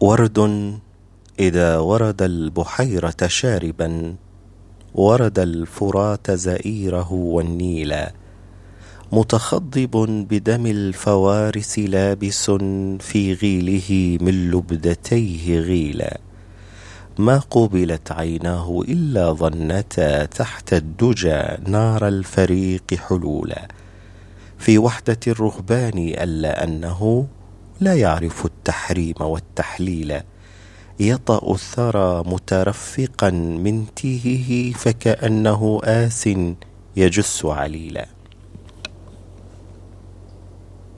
ورد إذا ورد البحيرة شاربا ورد الفرات زئيره والنيلا متخضب بدم الفوارس لابس في غيله من لبدتيه غيلا ما قبلت عيناه إلا ظنتا تحت الدجى نار الفريق حلولا في وحدة الرهبان ألا أنه لا يعرف التحريم والتحليل. يطأ الثرى مترفقا من تيهه فكأنه آس يجس عليلا.